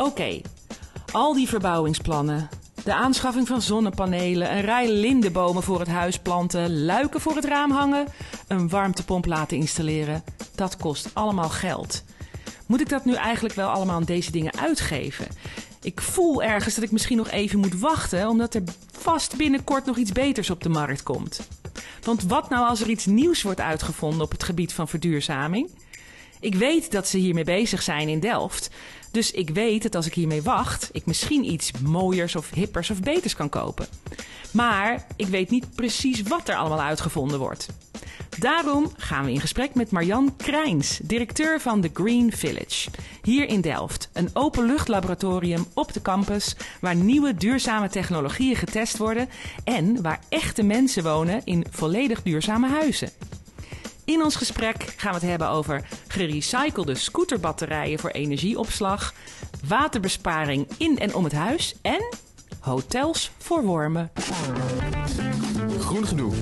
Oké, al die verbouwingsplannen. De aanschaffing van zonnepanelen, een rij lindenbomen voor het huis planten, luiken voor het raam hangen, een warmtepomp laten installeren. Dat kost allemaal geld. Moet ik dat nu eigenlijk wel allemaal aan deze dingen uitgeven? Ik voel ergens dat ik misschien nog even moet wachten, omdat er vast binnenkort nog iets beters op de markt komt. Want wat nou als er iets nieuws wordt uitgevonden op het gebied van verduurzaming? Ik weet dat ze hiermee bezig zijn in Delft. Dus ik weet dat als ik hiermee wacht, ik misschien iets mooiers of hippers of beters kan kopen. Maar ik weet niet precies wat er allemaal uitgevonden wordt. Daarom gaan we in gesprek met Marjan Krijns, directeur van The Green Village. Hier in Delft, een openluchtlaboratorium op de campus waar nieuwe duurzame technologieën getest worden en waar echte mensen wonen in volledig duurzame huizen. In ons gesprek gaan we het hebben over gerecyclede scooterbatterijen voor energieopslag, waterbesparing in en om het huis en hotels voor wormen. Groen Genoeg,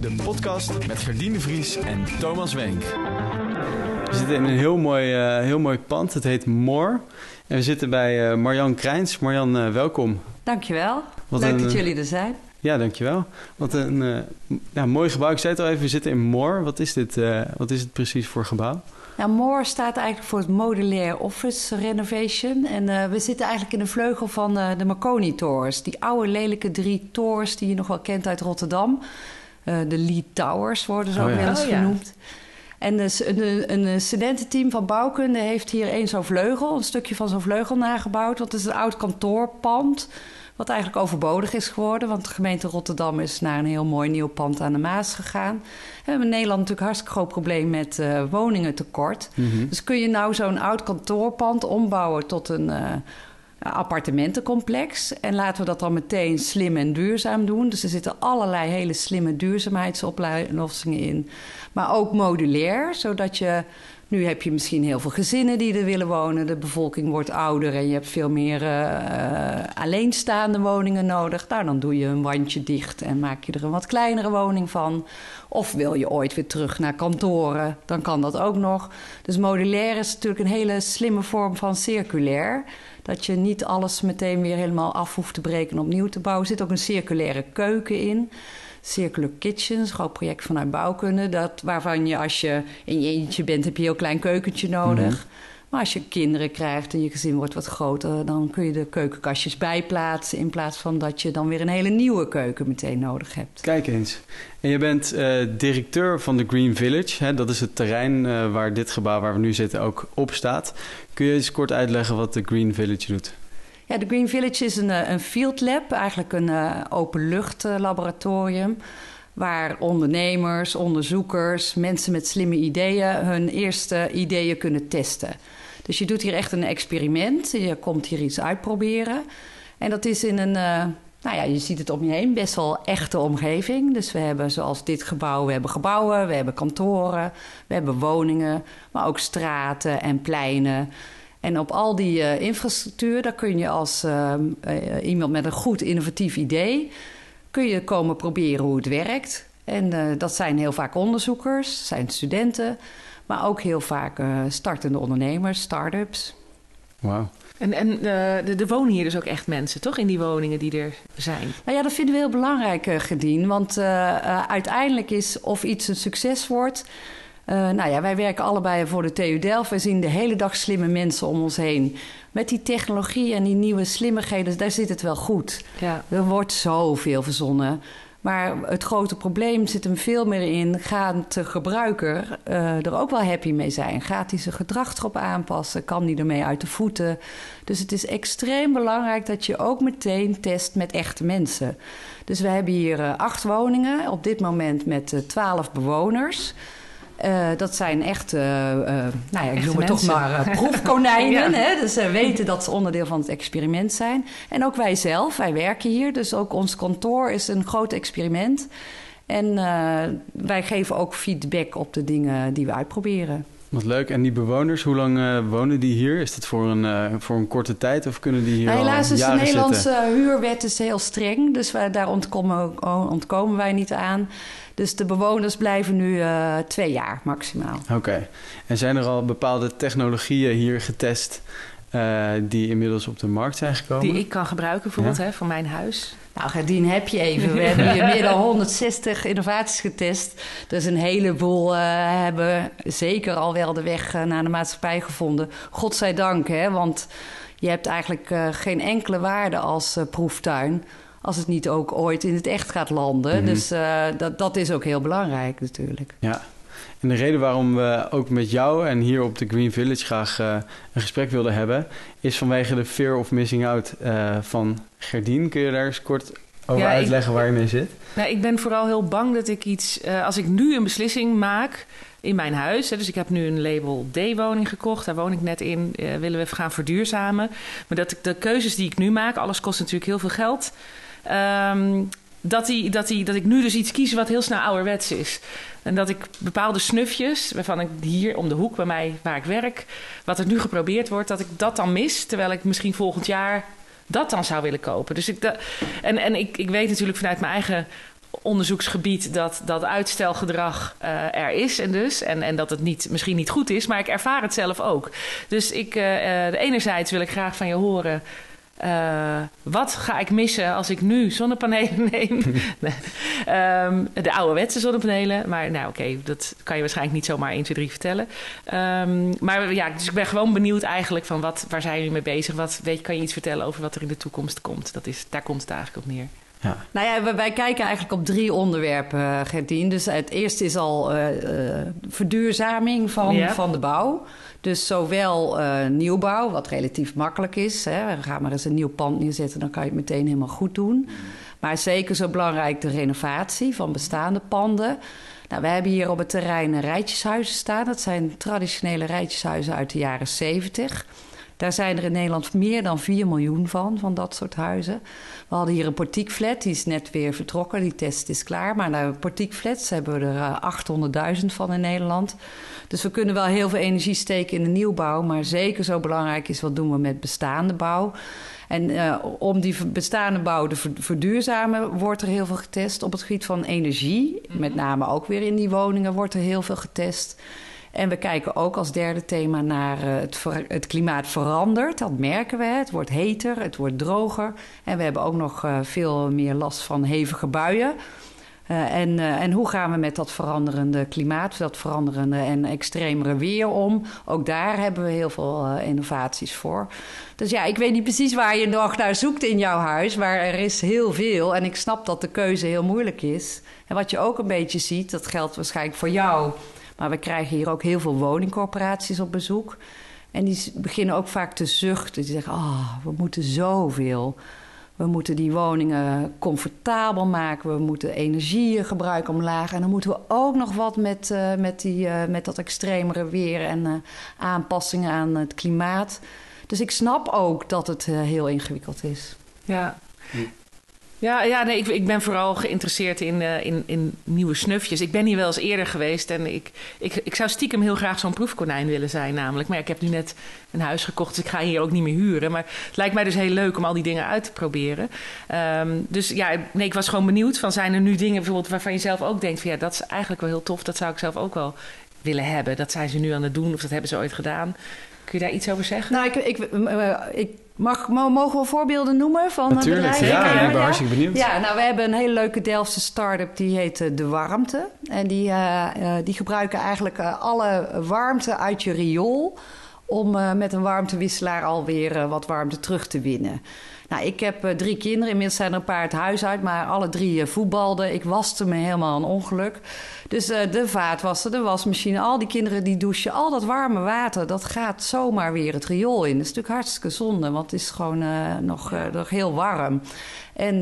de podcast met Gerdien Vries en Thomas Wenk. We zitten in een heel mooi, uh, heel mooi pand, het heet Moor. En we zitten bij uh, Marjan Krijns. Marjan, uh, welkom. Dankjewel. Wat Leuk een, dat jullie er zijn. Ja, dankjewel. Wat een uh, ja, mooi gebouw. Ik zei het al even, we zitten in Moor. Wat is dit? Uh, wat is het precies voor gebouw? Ja, Moor staat eigenlijk voor het Modulair Office Renovation. En uh, we zitten eigenlijk in de vleugel van de Marconi Towers. Die oude lelijke drie torens die je nog wel kent uit Rotterdam. de Lee Towers worden ze oh, ook ja. wel eens oh, genoemd. Ja. En dus een, een, studententeam van bouwkunde heeft hier één zo'n vleugel, een stukje van zo'n vleugel nagebouwd. Dat is een oud kantoorpand. Wat eigenlijk overbodig is geworden, want de gemeente Rotterdam is naar een heel mooi nieuw pand aan de Maas gegaan. We hebben in Nederland natuurlijk een hartstikke groot probleem met uh, woningen tekort. Mhm. Dus kun je nou zo'n oud kantoorpand ombouwen tot een uh, appartementencomplex. En laten we dat dan meteen slim en duurzaam doen. Dus er zitten allerlei hele slimme duurzaamheidsoplossingen in. Maar ook modulair, zodat je nu heb je misschien heel veel gezinnen die er willen wonen. De bevolking wordt ouder en je hebt veel meer uh, alleenstaande woningen nodig. Nou, dan doe je een wandje dicht en maak je er een wat kleinere woning van. Of wil je ooit weer terug naar kantoren, dan kan dat ook nog. Dus modulair is natuurlijk een hele slimme vorm van circulair. Dat je niet alles meteen weer helemaal af hoeft te breken en opnieuw te bouwen. Er zit ook een circulaire keuken in. Circular Kitchens, een groot project vanuit bouwkunde. Dat, waarvan je als je in je eentje bent, heb je een heel klein keukentje nodig. Mhm. Maar als je kinderen krijgt en je gezin wordt wat groter, dan kun je de keukenkastjes bijplaatsen. In plaats van dat je dan weer een hele nieuwe keuken meteen nodig hebt. Kijk eens. En je bent uh, directeur van de Green Village. Hè? Dat is het terrein uh, waar dit gebouw waar we nu zitten ook op staat. Kun je eens kort uitleggen wat de Green Village doet? Ja, de Green Village is een, eh, een field lab, eigenlijk een uh, openluchtlaboratorium. waar ondernemers, onderzoekers, mensen met slimme ideeën hun eerste ideeën kunnen testen. Dus je doet hier echt een experiment. Je komt hier iets uitproberen. En dat is in een, uh, nou ja, je ziet het om je heen, best wel echte omgeving. Dus we hebben zoals dit gebouw, we hebben gebouwen, we hebben kantoren, we hebben woningen, maar ook straten en pleinen. En op al die uh, infrastructuur, daar kun je als uh, uh, iemand met een goed innovatief idee... kun je komen proberen hoe het werkt. En dat zijn heel vaak onderzoekers, zijn studenten... maar ook heel vaak startende ondernemers, start-ups. Wauw. En, en er wonen hier dus ook echt mensen, toch? In die woningen die er zijn. Nou ja, dat vinden we heel belangrijk, Gedien. Want uiteindelijk is of iets een succes wordt... Uh, nou ja, wij werken allebei voor de TU Delft. We zien de hele dag slimme mensen om ons heen. Met die technologie en die nieuwe slimmigheden, daar zit het wel goed. Ja. Er wordt zoveel verzonnen. Maar het grote probleem zit hem veel meer in... gaat de gebruiker uh, er ook wel happy mee zijn? Gaat hij zijn gedrag erop aanpassen? Kan hij ermee uit de voeten? Dus het is extreem belangrijk dat je ook meteen test met echte mensen. Dus we hebben hier uh, acht woningen, op dit moment met twaalf bewoners... Uh, dat zijn echt, uh, uh, nou ja, ik noem het toch maar proefkonijnen. ja. hè? Dus ze weten dat ze onderdeel van het experiment zijn. En ook wij zelf, wij werken hier. Dus ook ons kantoor is een groot experiment. En wij geven ook feedback op de dingen die we uitproberen. Wat leuk. En die bewoners, hoe lang uh, wonen die hier? Is dat voor een, uh, voor een korte tijd of kunnen die hier nou, Helaas is de Nederlandse huurwet is heel streng. Dus wij, daar ontkomen, ontkomen wij niet aan. Dus de bewoners blijven nu uh, twee jaar maximaal. Oké. En zijn er al bepaalde technologieën hier getest eh, die inmiddels op de markt zijn gekomen. Die ik kan gebruiken bijvoorbeeld hè, voor mijn huis. Nou, Gerdien heb je even. We hebben hier meer dan 160 innovaties getest. Dus een heleboel uh, hebben zeker al wel de weg uh, naar de maatschappij gevonden. Godzijdank, hè, want je hebt eigenlijk uh, geen enkele waarde als proeftuin... als het niet ook ooit in het echt gaat landen. Mm -hmm. Dus dat, dat is ook heel belangrijk natuurlijk. Ja, en de reden waarom we ook met jou en hier op de Green Village graag uh, een gesprek wilden hebben, is vanwege de fear of missing out uh, van Gerdien. Kun je daar eens kort over ja, uitleggen ik, waar je mee zit? Nou, ik ben vooral heel bang dat ik iets, uh, als ik nu een beslissing maak in mijn huis, hè, dus ik heb nu een label D-woning gekocht, daar woon ik net in, willen we even gaan verduurzamen. Maar dat ik de keuzes die ik nu maak, alles kost natuurlijk heel veel geld. Um, dat, die, dat, die, dat ik nu dus iets kies wat heel snel ouderwets is. En dat ik bepaalde snufjes, waarvan ik hier om de hoek bij mij waar ik werk, wat er nu geprobeerd wordt, dat ik dat dan mis. Terwijl ik misschien volgend jaar dat dan zou willen kopen. Dus ik, en en ik, ik weet natuurlijk vanuit mijn eigen onderzoeksgebied dat dat uitstelgedrag uh, er is en dus en, en dat het niet, misschien niet goed is, maar ik ervaar het zelf ook. Dus ik, uh, enerzijds wil ik graag van je horen uh, wat ga ik missen als ik nu zonnepanelen neem? um, de ouderwetse zonnepanelen. Maar nou oké, dat kan je waarschijnlijk niet zomaar 1, 2, 3 vertellen. Um, maar ja, dus ik ben gewoon benieuwd eigenlijk van wat, waar zijn jullie mee bezig? Wat, weet, kan je iets vertellen over wat er in de toekomst komt? Dat is, daar komt het eigenlijk op neer. Ja. Nou ja, wij kijken eigenlijk op drie onderwerpen, Gertien. Dus het eerste is al uh, uh, verduurzaming van, ja. van de bouw. Dus zowel uh, nieuwbouw, wat relatief makkelijk is. Hè, ga maar eens een nieuw pand neerzetten, dan kan je het meteen helemaal goed doen. Maar zeker zo belangrijk de renovatie van bestaande panden. Nou, we hebben hier op het terrein rijtjeshuizen staan. Dat zijn traditionele rijtjeshuizen uit de jaren 70. Daar zijn er in Nederland meer dan 4 miljoen van, van dat soort huizen. We hadden hier een portiekflat, die is net weer vertrokken. Die test is klaar. Maar nou, portiekflats hebben we er 800.000 van in Nederland. Dus we kunnen wel heel veel energie steken in de nieuwbouw. Maar zeker zo belangrijk is, wat doen we met bestaande bouw? En uh, om die bestaande bouw te verduurzamen, wordt er heel veel getest. Op het gebied van energie, met name ook weer in die woningen, wordt er heel veel getest. En we kijken ook als derde thema naar uh, het, het, klimaat verandert. Dat merken we. Het wordt heter, het wordt droger. En we hebben ook nog uh, veel meer last van hevige buien. Uh, en, en, hoe gaan we met dat veranderende klimaat, dat veranderende en extremere weer om? Ook daar hebben we heel veel innovaties voor. Dus ja, ik weet niet precies waar je nog naar zoekt in jouw huis, maar er is heel veel. En ik snap dat de keuze heel moeilijk is. En wat je ook een beetje ziet, dat geldt waarschijnlijk voor jou maar we krijgen hier ook heel veel woningcorporaties op bezoek. En die beginnen ook vaak te zuchten. Die zeggen, ah, oh, we moeten zoveel. We moeten die woningen comfortabel maken. We moeten energiegebruik omlaag. En dan moeten we ook nog wat met, uh, met, die, uh, met dat extremere weer en uh, aanpassingen aan het klimaat. Dus ik snap ook dat het heel ingewikkeld is. Ja. Ja, ja nee, ik, ik ben vooral geïnteresseerd in, uh, in, in nieuwe snufjes. Ik ben hier wel eens eerder geweest en ik, ik, ik zou stiekem heel graag zo'n proefkonijn willen zijn namelijk. Maar ik heb nu net een huis gekocht, dus ik ga hier ook niet meer huren. Maar het lijkt mij dus heel leuk om al die dingen uit te proberen. Um, dus ja, nee, ik was gewoon benieuwd van zijn er nu dingen bijvoorbeeld waarvan je zelf ook denkt van ja, dat is eigenlijk wel heel tof. Dat zou ik zelf ook wel willen hebben. Dat zijn ze nu aan het doen of dat hebben ze ooit gedaan. Kun je daar iets over zeggen? Nou, ik, ik, uh, ik Mag, mogen we voorbeelden noemen van Natuurlijk, bedrijven? ja, ik ben hartstikke benieuwd. Ja, nou, we hebben een hele leuke Delftse start-up, die heet De Warmte. En die, uh, uh, die gebruiken eigenlijk alle warmte uit je riool... om met een warmtewisselaar alweer wat warmte terug te winnen. Nou, ik heb drie kinderen. Inmiddels zijn er een paar het huis uit, maar alle drie voetbalden. Ik waste me helemaal een ongeluk. Dus uh, de vaatwasser, de wasmachine, al die kinderen die douchen, al dat warme water, dat gaat zomaar weer het riool in. Dat is natuurlijk hartstikke zonde, want het is gewoon uh, nog, uh, nog heel warm. En uh,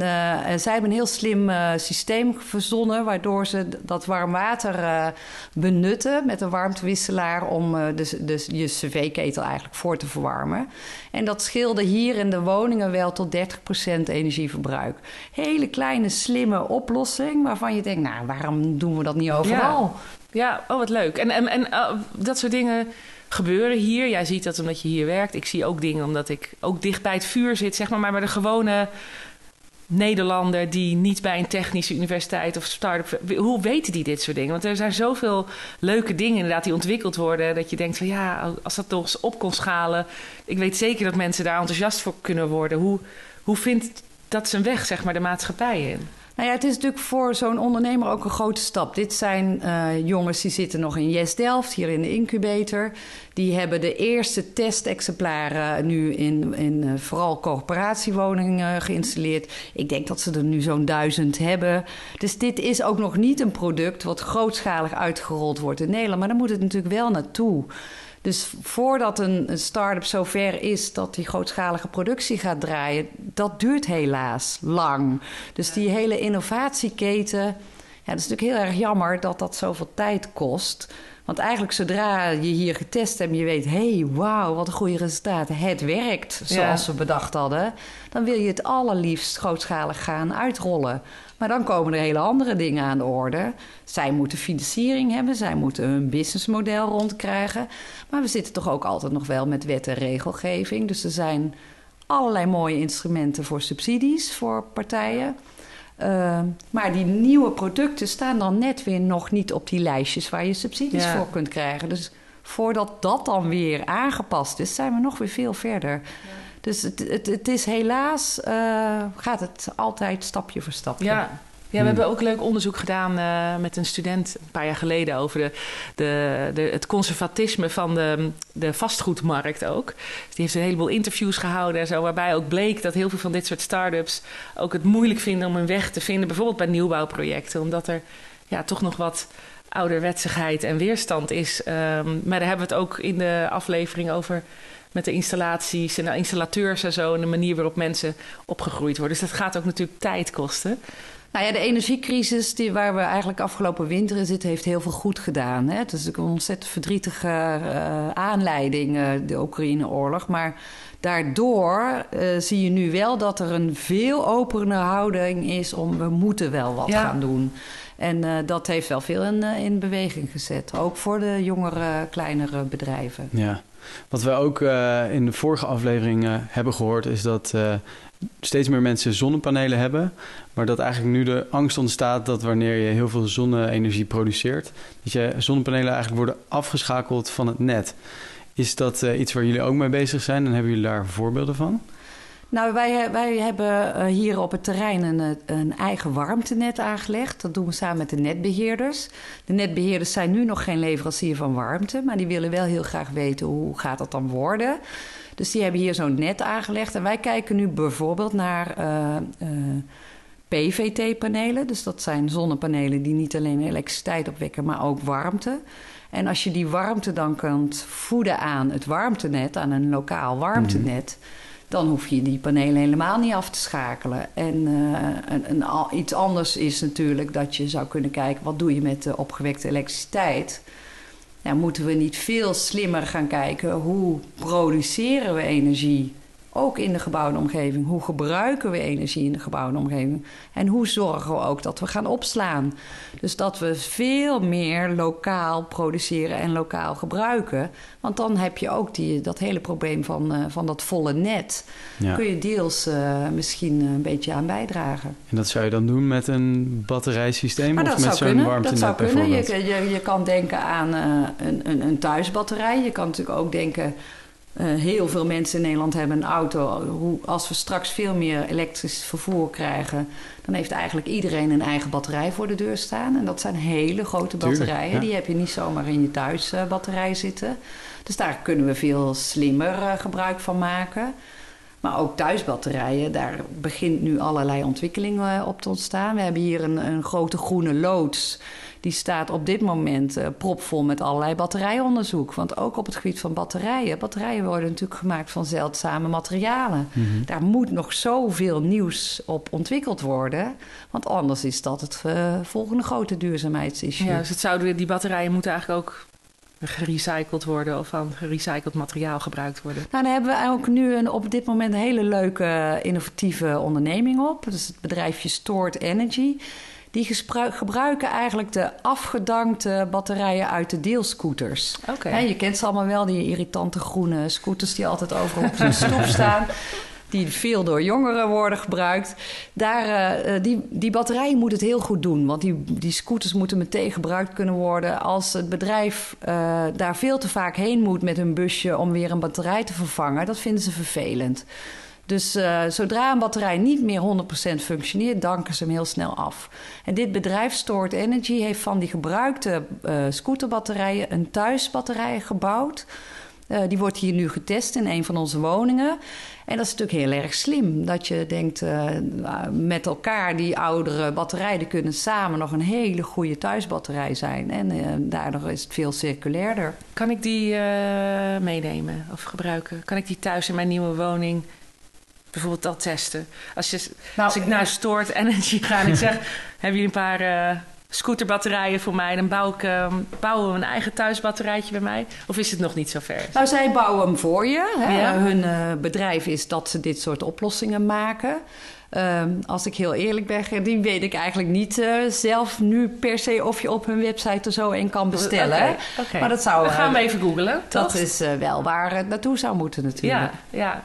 zij hebben een heel slim uh, systeem verzonnen, waardoor ze dat warm water uh, benutten met een warmtewisselaar om dus, dus je cv-ketel eigenlijk voor te verwarmen. En dat scheelde hier in de woningen wel tot 30% energieverbruik. Hele kleine, slimme oplossing waarvan je denkt, nou, waarom doen we dat niet overal? Ja, ja oh wat leuk. En, en, en dat soort dingen gebeuren hier. Jij ziet dat omdat je hier werkt. Ik zie ook dingen omdat ik ook dicht bij het vuur zit, zeg maar. Maar, maar de gewone Nederlander die niet bij een technische universiteit of start-up. Hoe weten die dit soort dingen? Want er zijn zoveel leuke dingen inderdaad die ontwikkeld worden. Dat je denkt van ja, als dat toch eens op kon schalen. Ik weet zeker dat mensen daar enthousiast voor kunnen worden. Hoe, hoe vindt dat zijn weg, zeg maar, de maatschappij in? Nou ja, het is natuurlijk voor zo'n ondernemer ook een grote stap. Dit zijn uh, jongens die zitten nog in Yes Delft, hier in de incubator. Die hebben de eerste testexemplaren nu in, in uh, vooral corporatiewoningen geïnstalleerd. Ik denk dat ze er nu zo'n duizend hebben. Dus dit is ook nog niet een product wat grootschalig uitgerold wordt in Nederland. Maar daar moet het natuurlijk wel naartoe. Dus voordat een, een start-up zover is dat die grootschalige productie gaat draaien, dat duurt helaas lang. Dus die hele innovatieketen, ja, dat is natuurlijk heel erg jammer dat dat zoveel tijd kost. Want eigenlijk zodra je hier getest hebt en je weet... hé, hey, wauw, wat een goede resultaten. Het werkt zoals we bedacht hadden. Dan wil je het allerliefst grootschalig gaan uitrollen. Maar dan komen er hele andere dingen aan de orde. Zij moeten financiering hebben, zij moeten hun businessmodel rondkrijgen. Maar we zitten toch ook altijd nog wel met wet en regelgeving. Dus er zijn allerlei mooie instrumenten voor subsidies voor partijen. Uh, maar die nieuwe producten staan dan net weer nog niet op die lijstjes waar je subsidies voor kunt krijgen. Dus voordat dat dan weer aangepast is, zijn we nog weer veel verder. Ja. Dus het, het, het, is helaas, uh, gaat het altijd stapje voor stapje. Ja, ja, we hebben ook leuk onderzoek gedaan uh, met een student een paar jaar geleden over de, de, de, het conservatisme van de, de vastgoedmarkt ook. Dus die heeft een heleboel interviews gehouden en zo, waarbij ook bleek dat heel veel van dit soort start-ups ook het moeilijk vinden om een weg te vinden, bijvoorbeeld bij nieuwbouwprojecten, omdat er ja, toch nog wat ouderwetsigheid en weerstand is. Um, maar daar hebben we het ook in de aflevering over met de installaties en de installateurs en zo en de manier waarop mensen opgegroeid worden. Dus dat gaat ook natuurlijk tijd kosten. Nou ja, de energiecrisis die, waar we eigenlijk afgelopen winter in zitten, heeft heel veel goed gedaan. Hè? Het is een ontzettend verdrietige uh, aanleiding, uh, de Oekraïne-oorlog. Maar daardoor uh, zie je nu wel dat er een veel openere houding is om we moeten wel wat ja. gaan doen. En dat heeft wel veel in, in beweging gezet. Ook voor de jongere, kleinere bedrijven. Ja. Wat we ook in de vorige aflevering hebben gehoord, is dat steeds meer mensen zonnepanelen hebben. Maar dat eigenlijk nu de angst ontstaat dat wanneer je heel veel zonne-energie produceert, dat je zonnepanelen eigenlijk worden afgeschakeld van het net. Is dat iets waar jullie ook mee bezig zijn en hebben jullie daar voorbeelden van? Nou, wij, wij hebben uh, hier op het terrein een, een, eigen warmtenet aangelegd. Dat doen we samen met de netbeheerders. De netbeheerders zijn nu nog geen leverancier van warmte, maar die willen wel heel graag weten hoe gaat dat dan worden. Dus die hebben hier zo'n net aangelegd. En wij kijken nu bijvoorbeeld naar uh, uh, PVT-panelen. Dus dat zijn zonnepanelen die niet alleen elektriciteit opwekken, maar ook warmte. En als je die warmte dan kunt voeden aan het warmtenet, aan een lokaal warmtenet. Mm. Dan hoef je die panelen helemaal niet af te schakelen. En, uh, en, en al, iets anders is natuurlijk dat je zou kunnen kijken: wat doe je met de opgewekte elektriciteit? nou, moeten we niet veel slimmer gaan kijken hoe produceren we energie ook in de gebouwde omgeving. Hoe gebruiken we energie in de gebouwde omgeving? En hoe zorgen we ook dat we gaan opslaan? Dus dat we veel meer lokaal produceren en lokaal gebruiken. Want dan heb je ook die, dat hele probleem van, uh, van dat volle net. Ja. Kun je deels uh, misschien een beetje aan bijdragen. En dat zou je dan doen met een batterijsysteem of met zo'n warmtenet Dat zou kunnen. Je, je, je, kan denken aan uh, een, een, een thuisbatterij. Je kan natuurlijk ook denken uh, heel veel mensen in Nederland hebben een auto. Hoe, als we straks veel meer elektrisch vervoer krijgen, dan heeft eigenlijk iedereen een eigen batterij voor de deur staan. En dat zijn hele grote batterijen. Ja. Die heb je niet zomaar in je thuisbatterij uh, zitten. Dus daar kunnen we veel slimmer uh, gebruik van maken. Maar ook thuisbatterijen, daar begint nu allerlei ontwikkeling op te ontstaan. We hebben hier een, een grote groene loods die staat op dit moment uh, propvol met allerlei batterijonderzoek. Want ook op het gebied van batterijen. Batterijen worden natuurlijk gemaakt van zeldzame materialen. Mm -hmm. Daar moet nog zoveel nieuws op ontwikkeld worden. Want anders is dat het uh, volgende grote duurzaamheidsissue. Ja, dus het zouden, die batterijen moeten eigenlijk ook gerecycled worden of van gerecycled materiaal gebruikt worden? Nou, dan hebben we ook nu een, op dit moment een hele leuke innovatieve onderneming op. Dat is het bedrijfje Stored Energy die gebruiken eigenlijk de afgedankte batterijen uit de deelscooters. Okay. je kent ze allemaal wel, die irritante groene scooters die altijd overal op de stoep staan. die veel door jongeren worden gebruikt. Daar, uh, die, die batterijen moet het heel goed doen. Want die, die scooters moeten meteen gebruikt kunnen worden. Als het bedrijf uh, daar veel te vaak heen moet met hun busje om weer een batterij te vervangen, dat vinden ze vervelend. Dus uh, zodra een batterij niet meer 100% functioneert, danken ze hem heel snel af. En dit bedrijf Stored Energy heeft van die gebruikte uh, scooterbatterijen een thuisbatterij gebouwd. Uh, die wordt hier nu getest in een van onze woningen. En dat is natuurlijk heel erg slim. Dat je denkt, met elkaar die oudere batterijen kunnen samen nog een hele goede thuisbatterij zijn. En daardoor is het veel circulairder. Kan ik die meenemen of gebruiken? Kan ik die thuis in mijn nieuwe woning bijvoorbeeld dat testen. Als, je, nou, als ik naar Stored Energy ga en ik zeg... hebben jullie een paar uh, scooterbatterijen voor mij... dan bouw ik, uh, bouwen we een eigen thuisbatterijtje bij mij? Of is het nog niet zo ver? Nou, zij bouwen hem voor je. Hè? Ja. Hun uh, bedrijf is dat ze dit soort oplossingen maken... Um, als ik heel eerlijk ben, die weet ik eigenlijk niet uh, zelf nu per se of je op hun website er zo een kan bestellen. Okay, okay. Maar dat zou. We gaan uh, even googlen. Dat is uh, wel waar het naartoe zou moeten natuurlijk. Ja, ja.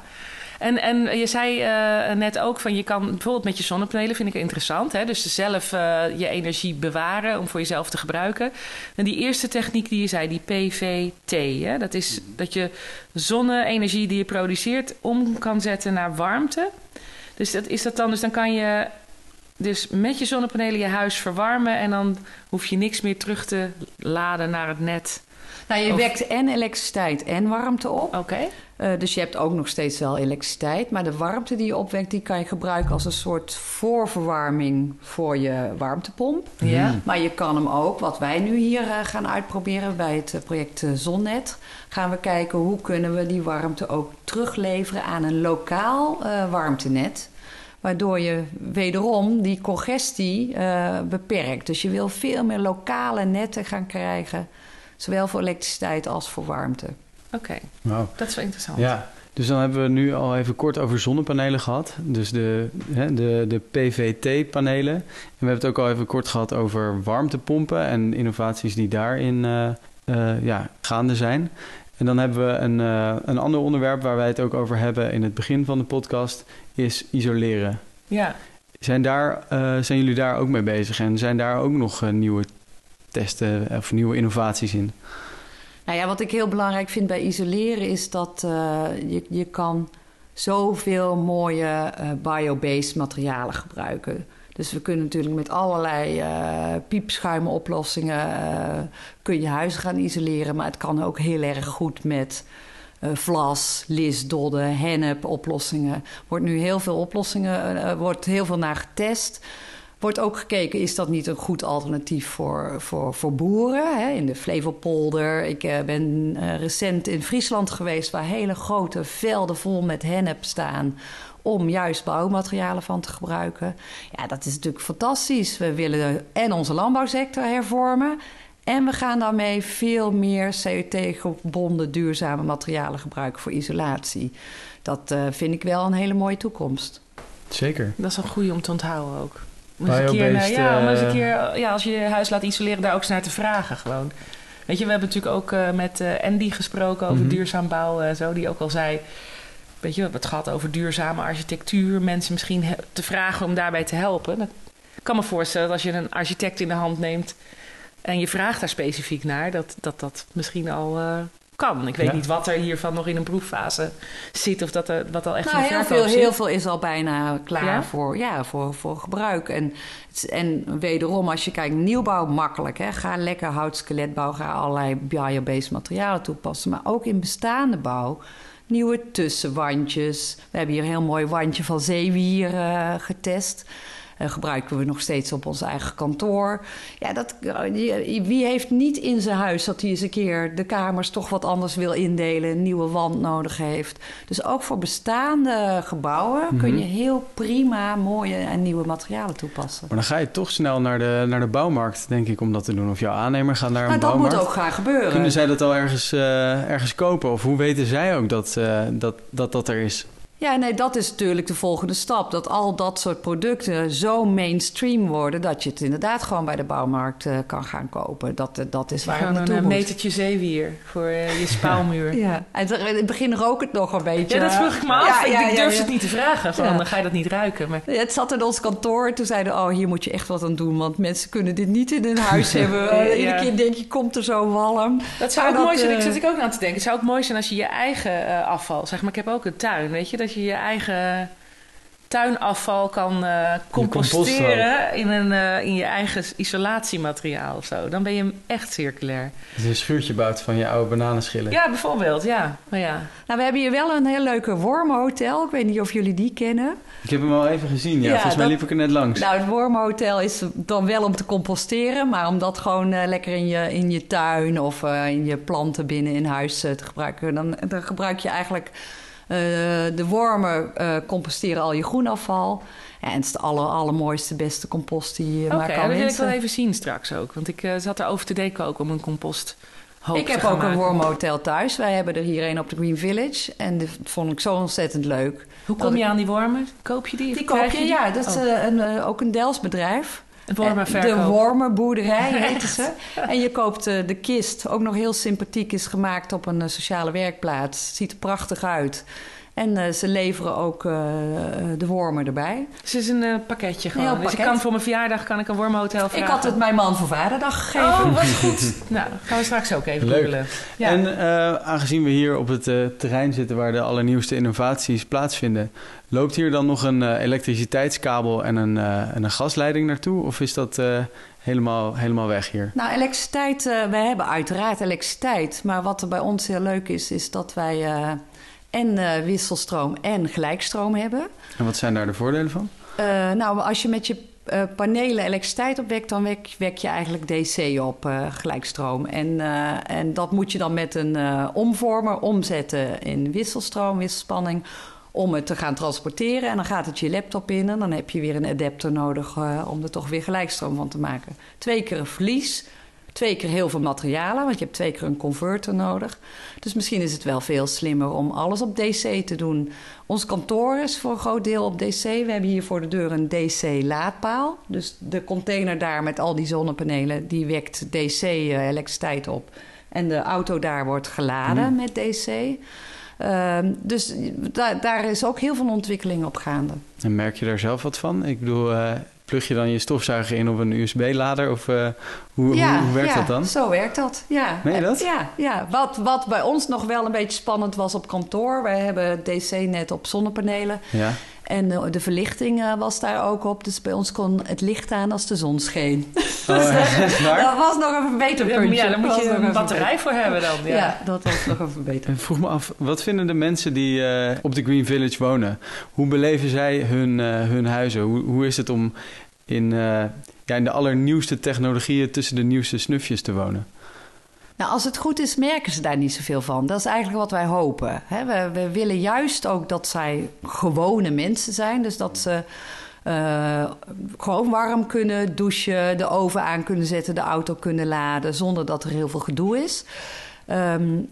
En, en je zei uh, net ook van je kan bijvoorbeeld met je zonnepanelen, vind ik interessant. Hè? Dus zelf uh, je energie bewaren om voor jezelf te gebruiken. En die eerste techniek die je zei, die PVT, hè? dat is dat je zonne-energie die je produceert om kan zetten naar warmte. Dus dat is dat dan, dus dan kan je dus met je zonnepanelen je huis verwarmen en dan hoef je niks meer terug te laden naar het net. Nou, je wekt en elektriciteit en warmte op. Oké. Uh, dus je hebt ook nog steeds wel elektriciteit. Maar de warmte die je opwekt, die kan je gebruiken als een soort voorverwarming voor je warmtepomp. Ja. Maar je kan hem ook, wat wij nu hier uh, gaan uitproberen bij het uh, project Zonnet, gaan we kijken hoe kunnen we die warmte ook terugleveren aan een lokaal warmtenet. Waardoor je wederom die congestie beperkt. Dus je wil veel meer lokale netten gaan krijgen. Zowel voor elektriciteit als voor warmte. Oké, wow. dat is wel interessant. Ja, dus dan hebben we nu al even kort over zonnepanelen gehad. Dus de, hè, de, de PVT-panelen. En we hebben het ook al even kort gehad over warmtepompen en innovaties die daarin uh, uh, ja, gaande zijn. En dan hebben we een, uh, een ander onderwerp waar wij het ook over hebben in het begin van de podcast, is isoleren. Ja. Zijn, daar, zijn jullie daar ook mee bezig en zijn daar ook nog nieuwe testen of nieuwe innovaties in? Nou ja, wat ik heel belangrijk vind bij isoleren is dat uh, je, je kan zoveel mooie uh, biobased materialen gebruiken. Dus we kunnen natuurlijk met allerlei uh, piepschuimoplossingen kun je huizen gaan isoleren. Maar het kan ook heel erg goed met vlas, lisdodden, hennep oplossingen. Wordt nu heel veel oplossingen, wordt heel veel naar getest. Wordt ook gekeken, is dat niet een goed alternatief voor, voor, voor boeren? Hè? In de Flevopolder. Ik uh, ben uh, recent in Friesland geweest... waar hele grote velden vol met hennep staan... om juist bouwmaterialen van te gebruiken. Ja, dat is natuurlijk fantastisch. We willen en onze landbouwsector hervormen... En we gaan daarmee veel meer CO2-gebonden duurzame materialen gebruiken voor isolatie. Dat uh, vind ik wel een hele mooie toekomst. Zeker. Dat is een goede om te onthouden ook. Om eens een keer, naar, ja, om eens een keer ja, als je je huis laat isoleren, daar ook eens naar te vragen gewoon. Weet je, we hebben natuurlijk ook uh, met uh, Andy gesproken over mm -hmm. duurzaam bouwen en zo. Die ook al zei, weet je, we hebben het gehad over duurzame architectuur. Mensen misschien te vragen om daarbij te helpen. Dat, ik kan me voorstellen dat als je een architect in de hand neemt... en je vraagt daar specifiek naar, dat dat, dat misschien al... Uh, kan. Ik weet ja. niet wat er hiervan nog in een proeffase zit of dat er, wat al echt nou, in heel veel, zit. heel veel is al bijna klaar ja? Voor, ja, voor, voor gebruik. En, en wederom, als je kijkt, nieuwbouw makkelijk. Hè? Ga lekker houtskeletbouw, ga allerlei biobased materialen toepassen. Maar ook in bestaande bouw nieuwe tussenwandjes. We hebben hier een heel mooi wandje van zeewier uh, getest. Uh, gebruiken we nog steeds op ons eigen kantoor. Ja, dat, wie heeft niet in zijn huis dat hij eens een keer de kamers toch wat anders wil indelen, een nieuwe wand nodig heeft. Dus ook voor bestaande gebouwen mm -hmm. kun je heel prima mooie en nieuwe materialen toepassen. Maar dan ga je toch snel naar de, naar de bouwmarkt, denk ik, om dat te doen. Of jouw aannemer gaat naar een nou, bouwmarkt. Dat moet ook gaan gebeuren. Kunnen zij dat al ergens, uh, ergens kopen? Of hoe weten zij ook dat, uh, dat, dat dat er is? Ja, nee, dat is natuurlijk de volgende stap. Dat al dat soort producten zo mainstream worden... dat je het inderdaad gewoon bij de bouwmarkt uh, kan gaan kopen. Dat, uh, dat is waar Gewoon het een metertje zeewier voor uh, je spouwmuur. ja, en in het begin rook het nog een beetje. Ja, dat vroeg ik me af. Ja, ik durfde het niet te vragen. Van, dan ga je dat niet ruiken. Maar... het zat in ons kantoor. Toen zeiden oh, hier moet je echt wat aan doen. Want mensen kunnen dit niet in hun huis hebben. Iedere keer denk je, komt er zo walm. Dat zou ook mooi zijn. Ik zit ik ook aan te denken. Het zou ook mooi zijn als je je eigen afval... Zeg maar, ik heb ook een tuin, weet je. Dat je je eigen tuinafval kan uh, composteren in, een, uh, in je eigen isolatiemateriaal of zo. Dan ben je echt circulair. Dat je een schuurtje bouwt van je oude bananenschillen. Ja, bijvoorbeeld, ja. Maar ja. Nou, we hebben hier wel een heel leuke wormhotel. Ik weet niet of jullie die kennen. Ik heb hem al even gezien, ja. ja Volgens mij liep ik er net langs. Nou, het wormhotel is dan wel om te composteren... maar om dat gewoon uh, lekker in je, in je tuin of in je planten binnen in huis te gebruiken... Dan, dan gebruik je eigenlijk eh, de wormen uh, composteren al je groenafval. Ja, en het is de aller, allermooiste, beste compost die je okay, maar kan Oké, dat wil ik wel even zien straks ook. Want ik uh, zat erover te denken ook om een compost ik heb ook een wormhotel thuis. Wij hebben er hier een op de Green Village. En dat vond ik zo ontzettend leuk. Hoe kom je aan die wormen? Koop je die? Die koop je, ja. Dat is oh. een, ook een Dels bedrijf. De wormenboerderij heette ze. En je koopt uh, de kist, ook nog heel sympathiek, is gemaakt op een uh, sociale werkplaats. Ziet er prachtig uit. En uh, ze leveren ook uh, de wormen erbij. Dus het is een uh, pakketje gewoon. Pakket. Dus ik kan voor mijn verjaardag kan ik een wormhotel vragen. Ik had het mijn man voor vaderdag gegeven. Oh, wat goed. nou, gaan we straks ook even googelen. Ja. En aangezien we hier op het terrein zitten waar de allernieuwste innovaties plaatsvinden... loopt hier dan nog een elektriciteitskabel en een, en een gasleiding naartoe? Of is dat helemaal, helemaal weg hier? Nou, elektriciteit, uh, wij hebben uiteraard elektriciteit. Maar wat er bij ons heel leuk is, is dat wij uh, en uh, wisselstroom en gelijkstroom hebben. En wat zijn daar de voordelen van? nou, als je met je panelen elektriciteit opwekt, dan wek, wek je eigenlijk DC op, gelijkstroom. En, en dat moet je dan met een omvormer omzetten in wisselstroom, wisselspanning om het te gaan transporteren. En dan gaat het je laptop in en dan heb je weer een adapter nodig om er toch weer gelijkstroom van te maken. Twee keer een verlies, twee keer heel veel materialen, want je hebt twee keer een converter nodig. Dus misschien is het wel veel slimmer om alles op DC te doen. Ons kantoor is voor een groot deel op DC. We hebben hier voor de deur een DC-laadpaal. Dus de container daar met al die zonnepanelen, die wekt DC-elektriciteit eh, op. En de auto daar wordt geladen hmm. met DC. Ehm, dus daar, daar is ook heel veel ontwikkeling op gaande. En merk je daar zelf wat van? Ik bedoel, uh, plug je dan je stofzuiger in op een USB-lader? Of uh, hoe, hoe, hoe, werkt dat dan? zo werkt dat. Ja. Meen je dat? Ja, ja. Wat, wat bij ons nog wel een beetje spannend was op kantoor. Wij hebben DC-net op zonnepanelen. Ja. En de, verlichting uh, was daar ook op. Dus bij ons kon het licht aan als de zon scheen. Oh, dat was nog een verbeterpuntje. Ja, daar moet je een batterij voor hebben dan. Ja. ja. dat was nog een verbeterpuntje. Ik vroeg me af, wat vinden de mensen die uh, op de Green Village wonen? Hoe beleven zij hun, uh, hun huizen? Hoe, hoe is het om in, ja, in de allernieuwste technologieën tussen de nieuwste snufjes te wonen? Nou, als het goed is, merken ze daar niet zoveel van. Dat is eigenlijk wat wij hopen. We, we willen juist ook dat zij gewone mensen zijn. Dus dat ze uh, gewoon warm kunnen douchen, de oven aan kunnen zetten, de auto kunnen laden, zonder dat er heel veel gedoe is. Um,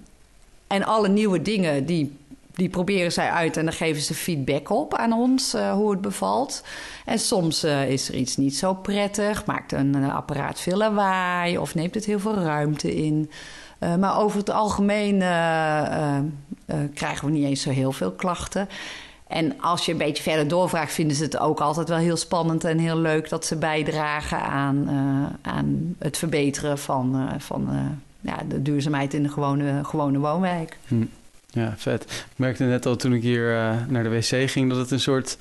en alle nieuwe dingen die die proberen zij uit en dan geven ze feedback op aan ons uh, hoe het bevalt. En soms uh, is er iets niet zo prettig, maakt een, apparaat veel lawaai of neemt het heel veel ruimte in. Uh, maar over het algemeen krijgen we niet eens zo heel veel klachten. En als je een beetje verder doorvraagt, vinden ze het ook altijd wel heel spannend en heel leuk dat ze bijdragen aan, aan het verbeteren van, van ja, de duurzaamheid in de gewone, gewone woonwijk. Hm. Ja, vet. Ik merkte net al toen ik hier uh, naar de wc ging dat het een soort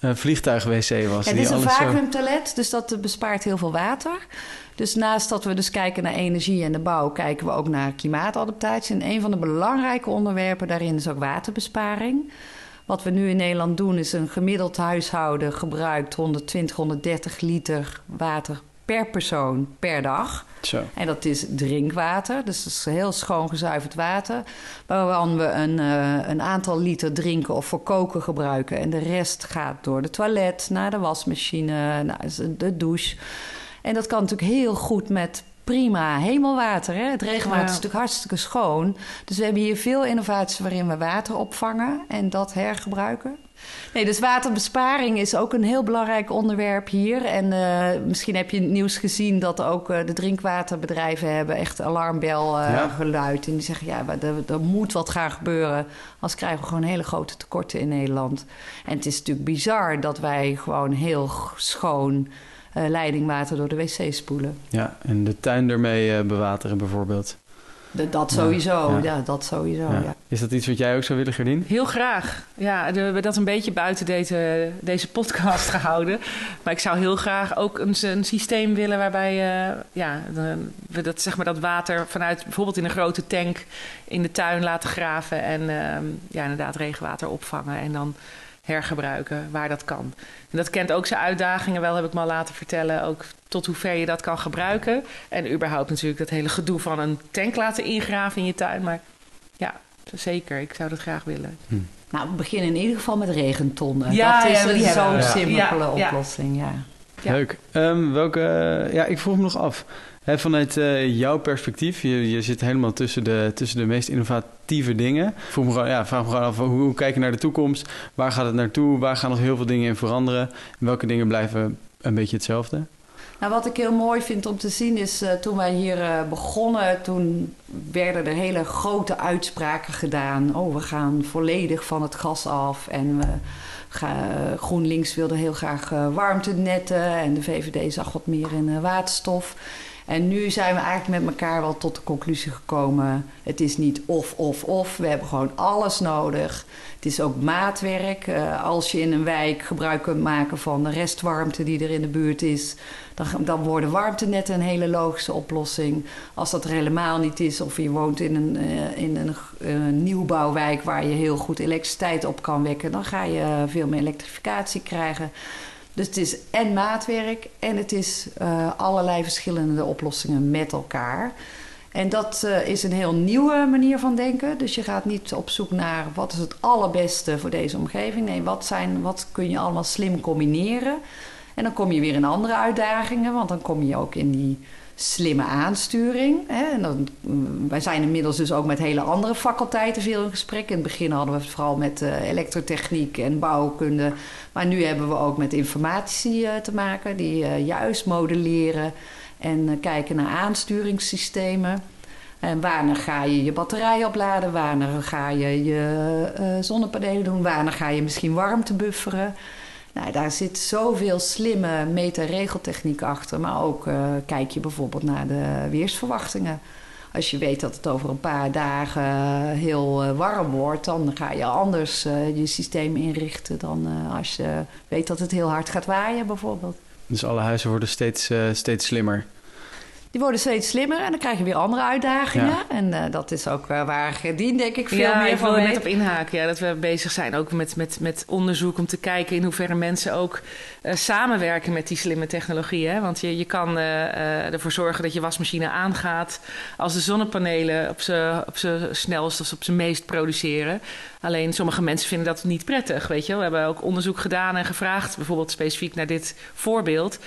uh, vliegtuig-wc was. het is een vacuümtoilet, zo... dus dat bespaart heel veel water. Dus naast dat we dus kijken naar energie en de bouw, kijken we ook naar klimaatadaptatie. En een van de belangrijke onderwerpen daarin is ook waterbesparing. Wat we nu in Nederland doen, is een gemiddeld huishouden gebruikt 120, 130 liter water per persoon per dag. Zo. En dat is drinkwater, dus dat is heel schoon gezuiverd water. Waarvan we een, uh, een aantal liter drinken of voor koken gebruiken. En de rest gaat door de toilet, naar de wasmachine, naar de douche. En dat kan natuurlijk heel goed met prima hemelwater. Hè? Het regenwater is natuurlijk hartstikke schoon. Dus we hebben hier veel innovaties waarin we water opvangen en dat hergebruiken. Nee, dus waterbesparing is ook een heel belangrijk onderwerp hier. En uh, misschien heb je het nieuws gezien dat ook uh, de drinkwaterbedrijven hebben echt alarmbel uh, ja. geluid. En die zeggen, ja, er, er, moet wat gaan gebeuren. Anders krijgen we gewoon hele grote tekorten in Nederland. En het is natuurlijk bizar dat wij gewoon heel schoon leidingwater door de wc spoelen. Ja, en de tuin ermee bewateren bijvoorbeeld. De, dat sowieso, ja. dat sowieso. Ja. Is dat iets wat jij ook zou willen, Gerdien? Heel graag. Ja, we hebben dat een beetje buiten deze, deze podcast gehouden. Maar ik zou heel graag ook een, een systeem willen waarbij uh, ja, we dat, zeg maar, dat water vanuit bijvoorbeeld in een grote tank in de tuin laten graven. En uh, ja, inderdaad regenwater opvangen. En dan hergebruiken waar dat kan. En dat kent ook zijn uitdagingen wel, heb ik me al laten vertellen. Ook tot hoever je dat kan gebruiken. En überhaupt natuurlijk dat hele gedoe van een tank laten ingraven in je tuin. Maar ja, zeker, ik zou dat graag willen. Hm. Nou, we beginnen in ieder geval met regentonnen. Ja, dat is ja, zo'n simpele oplossing, ja. Leuk. Um, welke, ja, ik vroeg me nog af vanuit uh, jouw perspectief, je, je zit helemaal tussen de, tussen de meest innovatieve dingen. Vroeg me gewoon, ja, vraag me gewoon af, hoe, hoe kijk je naar de toekomst? Waar gaat het naartoe? Waar gaan nog heel veel dingen in veranderen? En welke dingen blijven een beetje hetzelfde? Nou, wat ik heel mooi vind om te zien is, uh, toen wij hier uh, begonnen, toen werden er hele grote uitspraken gedaan. Oh, we gaan volledig van het gas af en we gaan, GroenLinks wilde heel graag warmtenetten en de VVD zag wat meer in waterstof. En nu zijn we eigenlijk met elkaar wel tot de conclusie gekomen: het is niet of, of, of. We hebben gewoon alles nodig. Het is ook maatwerk. Uh, als je in een wijk gebruik kunt maken van de restwarmte die er in de buurt is, dan, dan worden warmtenetten een hele logische oplossing. Als dat er helemaal niet is, of je woont in een, uh, in een uh, nieuwbouwwijk waar je heel goed elektriciteit op kan wekken, dan ga je veel meer elektrificatie krijgen. Dus het is en maatwerk en het is uh, allerlei verschillende oplossingen met elkaar. En dat uh, is een heel nieuwe manier van denken. Dus je gaat niet op zoek naar wat is het allerbeste voor deze omgeving. Nee, wat, zijn, wat kun je allemaal slim combineren? En dan kom je weer in andere uitdagingen, want dan kom je ook in die slimme aansturing. Hè? En dan, mm, wij zijn inmiddels dus ook met hele andere faculteiten veel in gesprek. In het begin hadden we het vooral met uh, elektrotechniek en bouwkunde. Maar nu hebben we ook met informatie uh, te maken, die uh, juist modelleren en kijken naar aansturingssystemen. En wanneer ga je je batterij opladen? Wanneer ga je je zonnepanelen doen? Wanneer ga je misschien warmte bufferen? Nou, daar zit zoveel slimme meta-regeltechniek achter. Maar ook uh, kijk je bijvoorbeeld naar de weersverwachtingen. Als je weet dat het over een paar dagen heel uh, warm wordt, dan ga je anders je systeem inrichten dan als je weet dat het heel hard gaat waaien, bijvoorbeeld. Dus alle huizen worden steeds, steeds slimmer. Die worden steeds slimmer en dan krijg je weer andere uitdagingen. En uh, dat is ook uh, waar Gerdien denk ik veel ja, meer ik van wil net op inhaken. Ja, dat we bezig zijn ook met, met, met onderzoek om te kijken in hoeverre mensen ook uh, samenwerken met die slimme technologieën. Want je, je kan ervoor zorgen dat je wasmachine aangaat als de zonnepanelen op z'n op snelst of op zijn meest produceren. Alleen sommige mensen vinden dat niet prettig, weet je We hebben ook onderzoek gedaan en gevraagd, bijvoorbeeld specifiek naar dit voorbeeld...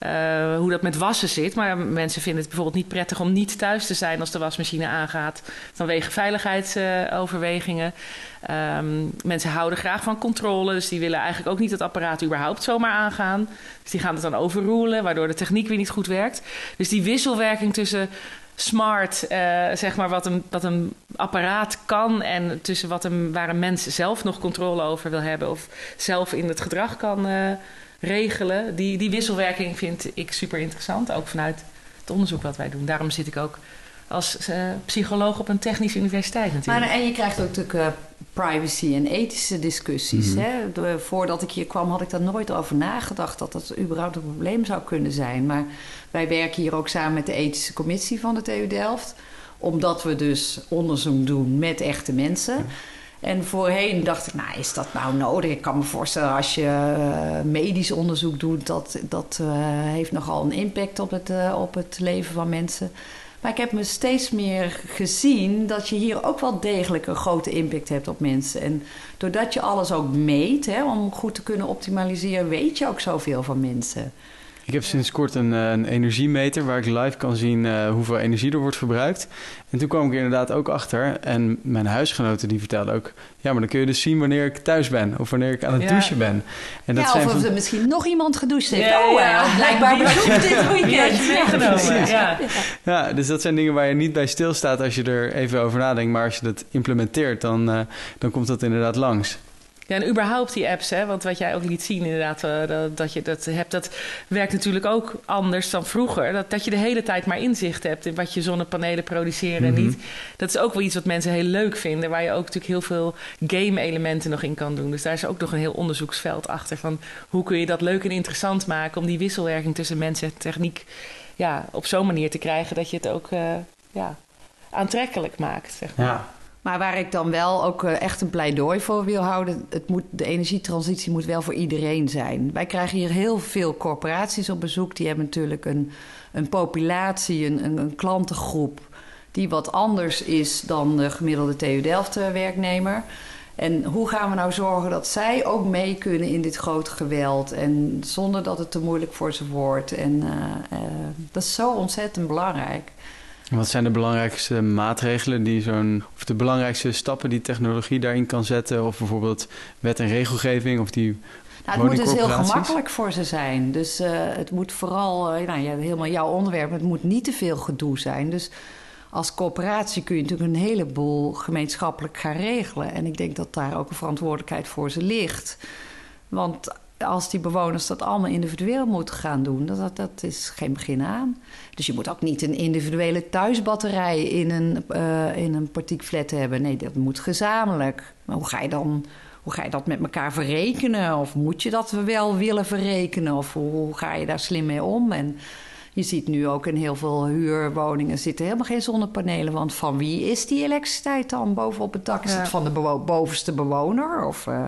Uh, hoe dat met wassen zit. Maar mensen vinden het bijvoorbeeld niet prettig om niet thuis te zijn als de wasmachine aangaat. Vanwege veiligheidsoverwegingen. Um, mensen houden graag van controle. Dus die willen eigenlijk ook niet het apparaat überhaupt zomaar aangaan. Dus die gaan het dan overroelen, waardoor de techniek weer niet goed werkt. Dus die wisselwerking tussen smart, uh, zeg maar, wat een, wat een apparaat kan en tussen wat een, waar een mens zelf nog controle over wil hebben of zelf in het gedrag kan uh, regelen. Die, die wisselwerking vind ik super interessant, ook vanuit het onderzoek wat wij doen. Daarom zit ik ook als uh, psycholoog op een technische universiteit natuurlijk. Maar, en je krijgt ook natuurlijk uh, privacy en ethische discussies. Mm -hmm. hè? De, voordat ik hier kwam had ik daar nooit over nagedacht... dat dat überhaupt een probleem zou kunnen zijn. Maar wij werken hier ook samen met de ethische commissie van de TU Delft... omdat we dus onderzoek doen met echte mensen... En voorheen dacht ik, nou, is dat nou nodig? Ik kan me voorstellen als je uh, medisch onderzoek doet, dat, dat uh, heeft nogal een impact op het, uh, op het leven van mensen. Maar ik heb me steeds meer gezien dat je hier ook wel degelijk een grote impact hebt op mensen. En doordat je alles ook meet, hè, om goed te kunnen optimaliseren, weet je ook zoveel van mensen. Ik heb sinds kort een, eh, een energiemeter waar ik live kan zien uh, hoeveel energie er wordt verbruikt. En toen kwam ik inderdaad ook achter. En mijn huisgenoten die vertelden ook... ja, maar dan kun je dus zien wanneer ik thuis ben. Of wanneer ik aan het douchen ben. En dat ja, zijn of van... er misschien nog iemand gedoucht heeft. Ja, oh, ja, blijkbaar bezoekt dit weekend. Ja. ja, dus dat zijn dingen waar je niet bij stilstaat als je er even over nadenkt. Maar als je dat implementeert, dan, uh, dan komt dat inderdaad langs. Ja, en überhaupt die apps, hè, want wat jij ook liet zien inderdaad, uh, dat, dat, je dat hebt, dat werkt natuurlijk ook anders dan vroeger. Dat, dat je de hele tijd maar inzicht hebt in wat je zonnepanelen produceren en mhm. niet. Dat is ook wel iets wat mensen heel leuk vinden, waar je ook natuurlijk heel veel game-elementen nog in kan doen. Dus daar is ook nog een heel onderzoeksveld achter van hoe kun je dat leuk en interessant maken om die wisselwerking tussen mensen en techniek ja, op zo'n manier te krijgen dat je het ook uh, ja, aantrekkelijk maakt. Zeg maar. Ja. Maar waar ik dan wel ook eh, echt een pleidooi voor wil houden, het moet, de energietransitie moet wel voor iedereen zijn. Wij krijgen hier heel veel corporaties op bezoek. Die hebben natuurlijk een, een populatie, een, een, klantengroep die wat anders is dan de gemiddelde TU Delft werknemer. En hoe gaan we nou zorgen dat zij ook mee kunnen in dit grote geweld en zonder dat het te moeilijk voor ze wordt? En uh, dat is zo ontzettend belangrijk. Wat zijn de belangrijkste maatregelen die zo'n, of de belangrijkste stappen die technologie daarin kan zetten? Of bijvoorbeeld wet en regelgeving of die. Nou, het moet dus heel gemakkelijk voor ze zijn. Dus uh, het moet vooral, uh, nou ja, helemaal jouw onderwerp, het moet niet te veel gedoe zijn. Dus als coöperatie kun je natuurlijk een heleboel gemeenschappelijk gaan regelen. En ik denk dat daar ook een verantwoordelijkheid voor ze ligt. Want als die bewoners dat allemaal individueel moeten gaan doen, dat, dat is geen begin aan. Dus je moet ook niet een individuele thuisbatterij in een, uh, in een partiekflat hebben. Nee, dat moet gezamenlijk. Maar hoe ga je dan hoe ga je dat met elkaar verrekenen? Of moet je dat wel willen verrekenen? Of hoe, ga je daar slim mee om? En je ziet nu ook in heel veel huurwoningen zitten helemaal geen zonnepanelen. Want van wie is die elektriciteit dan bovenop het dak? Is het van de bovenste bewoner? Of, uh,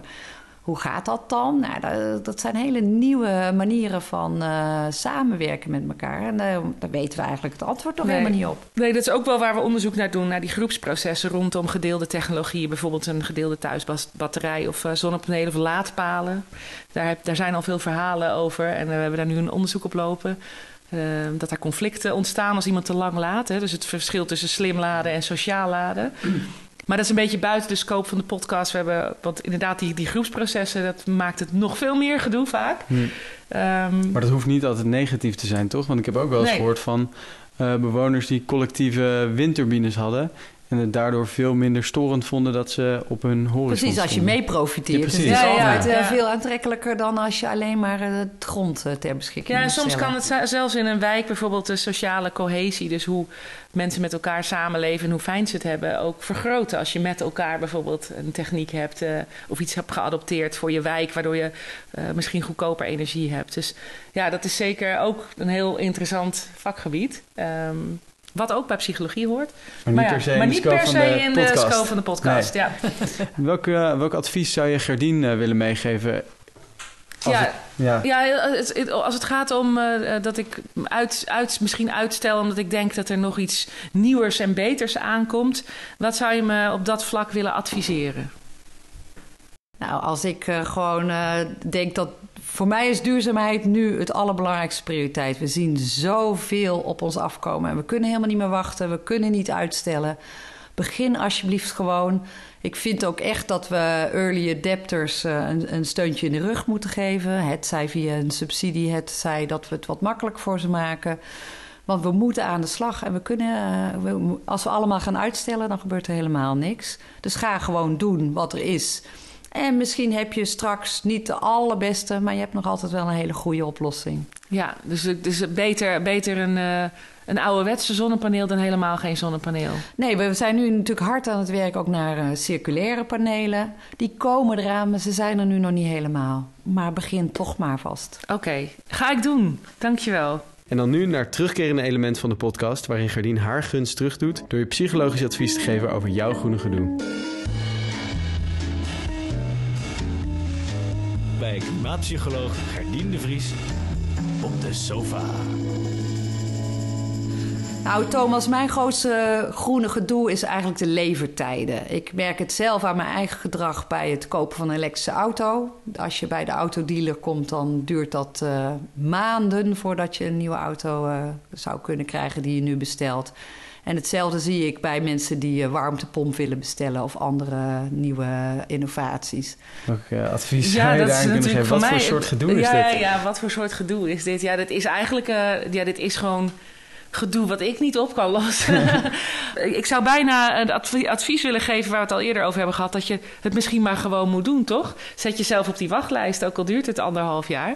hoe gaat dat dan? Nou, dat, dat zijn hele nieuwe manieren van uh, samenwerken met elkaar. En uh, daar weten we eigenlijk het antwoord nog helemaal niet op. Nee, dat is ook wel waar we onderzoek naar doen, naar die groepsprocessen rondom gedeelde technologieën. Bijvoorbeeld een gedeelde thuisbatterij of uh, zonnepanelen of laadpalen. Daar, heb, daar zijn al veel verhalen over en we hebben daar nu een onderzoek op lopen. dat er conflicten ontstaan als iemand te lang laat. Hè? Dus het verschil tussen slim laden en sociaal laden. Maar dat is een beetje buiten de scope van de podcast. We hebben, want inderdaad, die, die groepsprocessen, dat maakt het nog veel meer gedoe vaak. Hm. Ehm, maar dat hoeft niet altijd negatief te zijn, toch? Want ik heb ook wel eens gehoord van uh, bewoners die collectieve windturbines hadden. En het daardoor veel minder storend vonden dat ze op hun horizon Precies, als je mee profiteert. Ja, precies. is altijd eh, veel aantrekkelijker dan als je alleen maar uh, het grond uh, ter beschikking Ja, en soms kan het zelfs in een wijk bijvoorbeeld de sociale cohesie... dus hoe mensen met elkaar samenleven en hoe fijn ze het hebben... ook vergroten als je met elkaar bijvoorbeeld een techniek hebt... of iets hebt geadopteerd voor je wijk... waardoor je misschien goedkoper energie hebt. Dus ja, dat is zeker ook een heel interessant vakgebied... Um, wat ook bij psychologie hoort. Maar niet per se, maar niet per se in de scope van de podcast. Ja. welk, uh, welk advies zou je Gerdien uh, willen meegeven? Ja, het, ja. ja als het gaat om uh, dat ik uit, uit, misschien uitstel omdat ik denk dat er nog iets nieuwers en beters aankomt. Wat zou je me op dat vlak willen adviseren? Nou, als ik gewoon denk dat voor mij is duurzaamheid nu het allerbelangrijkste prioriteit. We zien zoveel op ons afkomen en we kunnen helemaal niet meer wachten. We kunnen niet uitstellen. Begin alsjeblieft gewoon. Ik vind ook echt dat we early adapters uh, een, een, steuntje in de rug moeten geven. Het zij via een subsidie, het zij dat we het wat makkelijk voor ze maken. Want we moeten aan de slag en we kunnen, uh, als we allemaal gaan uitstellen, dan gebeurt er helemaal niks. Dus ga gewoon doen wat er is. En misschien heb je straks niet de allerbeste, maar je hebt nog altijd wel een hele goede oplossing. Ja, dus het is beter, beter een, uh, een ouderwetse zonnepaneel dan helemaal geen zonnepaneel. Nee, we zijn nu natuurlijk hard aan het werk ook naar uh, circulaire panelen. Die komen eraan, maar ze zijn er nu nog niet helemaal. Maar begin toch maar vast. Oké, ga ik doen. Dankjewel. En dan nu naar het terugkerende element van de podcast... waarin Gardien haar gunst terugdoet... door je psychologisch advies te geven over jouw groene gedoe. Bij klimaatpsycholoog Gerdien de Vries op de sofa. Nou, Thomas, mijn grootste groene gedoe is eigenlijk de levertijden. Ik merk het zelf aan mijn eigen gedrag bij het kopen van een elektrische auto. Als je bij de autodealer komt, dan duurt dat uh, maanden voordat je een nieuwe auto uh, zou kunnen krijgen die je nu bestelt. En hetzelfde zie ik bij mensen die een warmtepomp willen bestellen of andere nieuwe innovaties. Welk uh, advies ja, zou je daar kunnen geven? Wat mij, voor soort gedoe is ja, dit? Ja, wat voor soort gedoe is dit? Ja, dat is eigenlijk, uh, ja, dit is gewoon gedoe wat ik niet op kan lossen. ik zou bijna een advies willen geven waar we het al eerder over hebben gehad. Dat je het misschien maar gewoon moet doen, toch? Zet jezelf op die wachtlijst, ook al duurt het anderhalf jaar.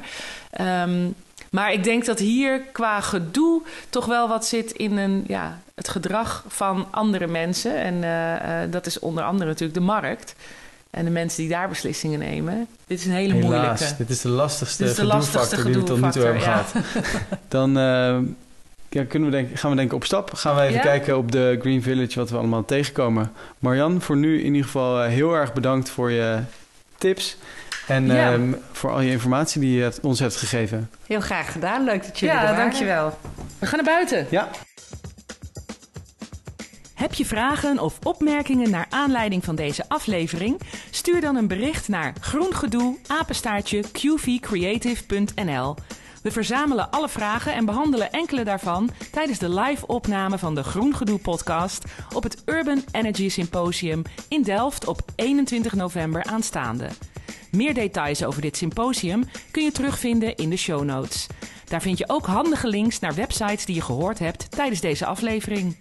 Um, maar ik denk dat hier qua gedoe toch wel wat zit in een, ja, het gedrag van andere mensen. En uh, uh, dat is onder andere natuurlijk de markt. En de mensen die daar beslissingen nemen. Dit is een hele Helaas, moeilijke. Dit is de lastigste, dit is de lastigste die we tot nu toe hebben gehad. Dan uh, ja, kunnen we denk, gaan we denken op stap. Gaan we even ja? kijken op de Green Village wat we allemaal tegenkomen. Marjan, voor nu in ieder geval heel erg bedankt voor je tips. En ja. um, voor al je informatie die je ons hebt gegeven. Heel graag gedaan. Leuk dat jullie ja, er waren. dankjewel. We gaan naar buiten. Ja. Heb je vragen of opmerkingen naar aanleiding van deze aflevering? Stuur dan een bericht naar groengedoe apenstaartje qvcreative.nl. We verzamelen alle vragen en behandelen enkele daarvan tijdens de live opname van de Groengedoe podcast op het Urban Energy Symposium in Delft op 21 november aanstaande. Meer details over dit symposium kun je terugvinden in de show notes. Daar vind je ook handige links naar websites die je gehoord hebt tijdens deze aflevering.